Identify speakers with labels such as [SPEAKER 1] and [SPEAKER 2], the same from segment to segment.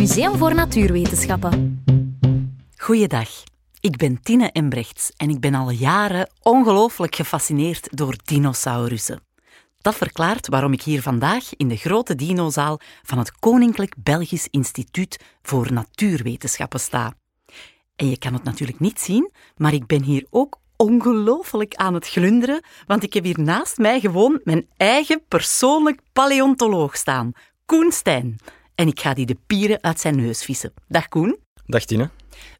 [SPEAKER 1] Museum voor Natuurwetenschappen.
[SPEAKER 2] Goeiedag. Ik ben Tine Embrechts en ik ben al jaren ongelooflijk gefascineerd door dinosaurussen. Dat verklaart waarom ik hier vandaag in de grote dinozaal van het Koninklijk Belgisch Instituut voor Natuurwetenschappen sta. En je kan het natuurlijk niet zien, maar ik ben hier ook ongelooflijk aan het glunderen, want ik heb hier naast mij gewoon mijn eigen persoonlijk paleontoloog staan, Koen Stijn. En ik ga die de pieren uit zijn neus vissen. Dag Koen.
[SPEAKER 3] Dag Tine.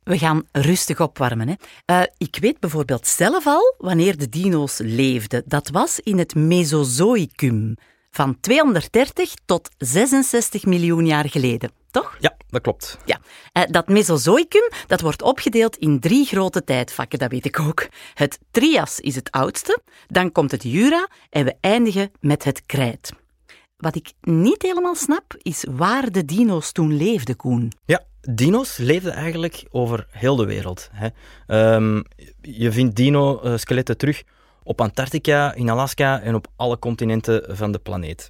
[SPEAKER 2] We gaan rustig opwarmen. Hè. Uh, ik weet bijvoorbeeld zelf al wanneer de dino's leefden. Dat was in het Mesozoïcum, van 230 tot 66 miljoen jaar geleden. Toch?
[SPEAKER 3] Ja, dat klopt.
[SPEAKER 2] Ja. Uh, dat Mesozoïcum dat wordt opgedeeld in drie grote tijdvakken, dat weet ik ook. Het Trias is het oudste, dan komt het Jura en we eindigen met het Krijt. Wat ik niet helemaal snap, is waar de dino's toen leefden, Koen.
[SPEAKER 3] Ja, dino's leefden eigenlijk over heel de wereld. Hè. Um, je vindt dino-skeletten terug op Antarctica, in Alaska en op alle continenten van de planeet.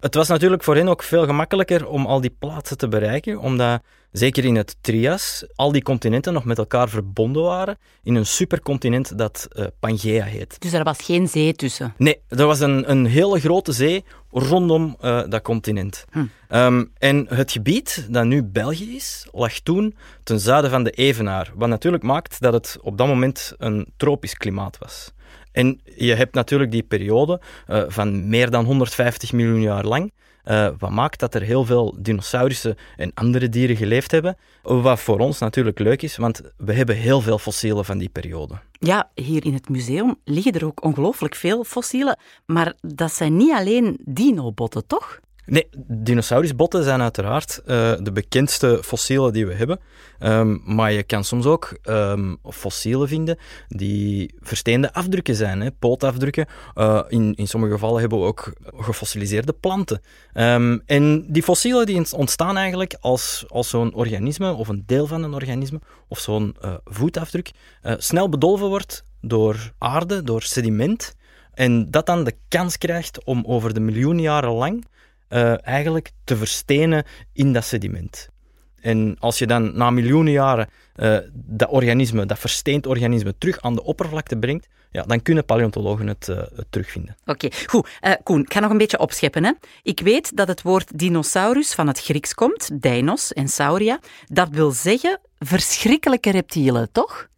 [SPEAKER 3] Het was natuurlijk voor hen ook veel gemakkelijker om al die plaatsen te bereiken, omdat zeker in het Trias al die continenten nog met elkaar verbonden waren in een supercontinent dat uh, Pangea heet.
[SPEAKER 2] Dus er was geen zee tussen?
[SPEAKER 3] Nee, er was een, een hele grote zee rondom uh, dat continent. Hm. Um, en het gebied dat nu België is, lag toen ten zuiden van de Evenaar, wat natuurlijk maakt dat het op dat moment een tropisch klimaat was. En je hebt natuurlijk die periode uh, van meer dan 150 miljoen jaar lang, uh, wat maakt dat er heel veel dinosaurussen en andere dieren geleefd hebben. Wat voor ons natuurlijk leuk is, want we hebben heel veel fossielen van die periode.
[SPEAKER 2] Ja, hier in het museum liggen er ook ongelooflijk veel fossielen. Maar dat zijn niet alleen dinobotten, toch?
[SPEAKER 3] Nee, dinosaurusbotten zijn uiteraard uh, de bekendste fossielen die we hebben. Um, maar je kan soms ook um, fossielen vinden die versteende afdrukken zijn, hè, pootafdrukken. Uh, in, in sommige gevallen hebben we ook gefossiliseerde planten. Um, en die fossielen die ontstaan eigenlijk als, als zo'n organisme, of een deel van een organisme, of zo'n uh, voetafdruk, snel bedolven wordt door aarde, door sediment. En dat dan de kans krijgt om over de miljoenen jaren lang uh, eigenlijk te verstenen in dat sediment. En als je dan na miljoenen jaren uh, dat organisme, dat versteend organisme, terug aan de oppervlakte brengt, ja, dan kunnen paleontologen het, het terugvinden.
[SPEAKER 2] Oké, goed. Koen, ik ga nog een beetje opscheppen. Hè. Ik weet dat het woord dinosaurus van het Grieks komt, dinos en sauria. Dat wil zeggen verschrikkelijke reptielen, toch?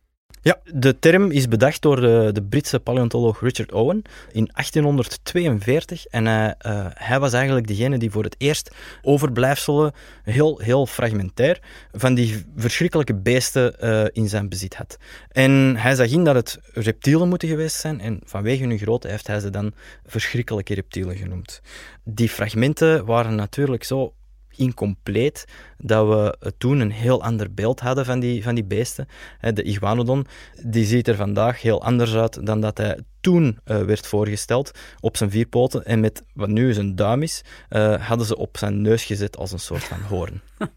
[SPEAKER 3] Ja, de term is bedacht door de, de Britse paleontoloog Richard Owen in 1842. En hij, uh, hij was eigenlijk degene die voor het eerst overblijfselen, heel, heel fragmentair, van die verschrikkelijke beesten uh, in zijn bezit had. En hij zag in dat het reptielen moeten geweest zijn. En vanwege hun grootte heeft hij ze dan verschrikkelijke reptielen genoemd. Die fragmenten waren natuurlijk zo incompleet dat we toen een heel ander beeld hadden van die, van die beesten. De iguanodon die ziet er vandaag heel anders uit dan dat hij toen uh, werd voorgesteld op zijn vier poten. En met wat nu zijn duim is, uh, hadden ze op zijn neus gezet als een soort van hoorn.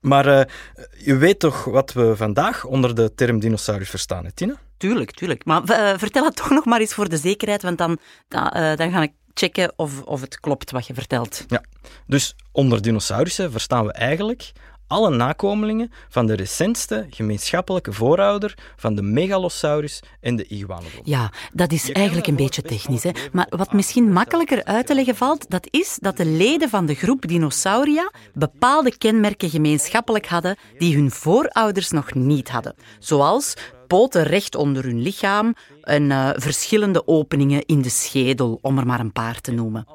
[SPEAKER 3] maar uh, je weet toch wat we vandaag onder de term dinosaurus verstaan, hè, Tine?
[SPEAKER 2] Tuurlijk, tuurlijk. Maar vertel het toch nog maar eens voor de zekerheid, want dan, dan, dan ga ik checken of, of het klopt wat je vertelt.
[SPEAKER 3] Ja, dus onder dinosaurussen verstaan we eigenlijk alle nakomelingen van de recentste gemeenschappelijke voorouder van de Megalosaurus en de Iguanodon.
[SPEAKER 2] Ja, dat is eigenlijk een beetje technisch. Hè? Maar wat misschien makkelijker uit te leggen valt, dat is dat de leden van de groep Dinosauria bepaalde kenmerken gemeenschappelijk hadden die hun voorouders nog niet hadden. Zoals poten recht onder hun lichaam en uh, verschillende openingen in de schedel, om er maar een paar te noemen.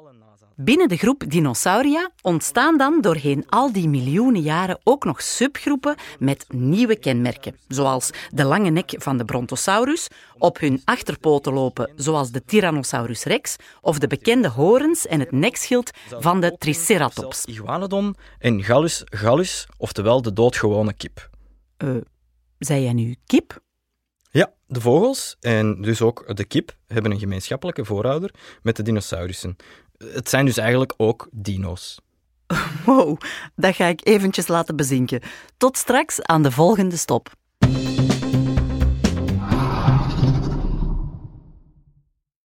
[SPEAKER 2] Binnen de groep Dinosauria ontstaan dan doorheen al die miljoenen jaren ook nog subgroepen met nieuwe kenmerken, zoals de lange nek van de Brontosaurus, op hun achterpoten lopen zoals de Tyrannosaurus rex, of de bekende horens en het nekschild van de Triceratops.
[SPEAKER 3] Iguanodon en Gallus gallus, oftewel de doodgewone kip.
[SPEAKER 2] Uh, zei jij nu kip?
[SPEAKER 3] Ja, de vogels en dus ook de kip hebben een gemeenschappelijke voorouder met de dinosaurussen. Het zijn dus eigenlijk ook dino's.
[SPEAKER 2] Wow, dat ga ik eventjes laten bezinken. Tot straks aan de volgende stop.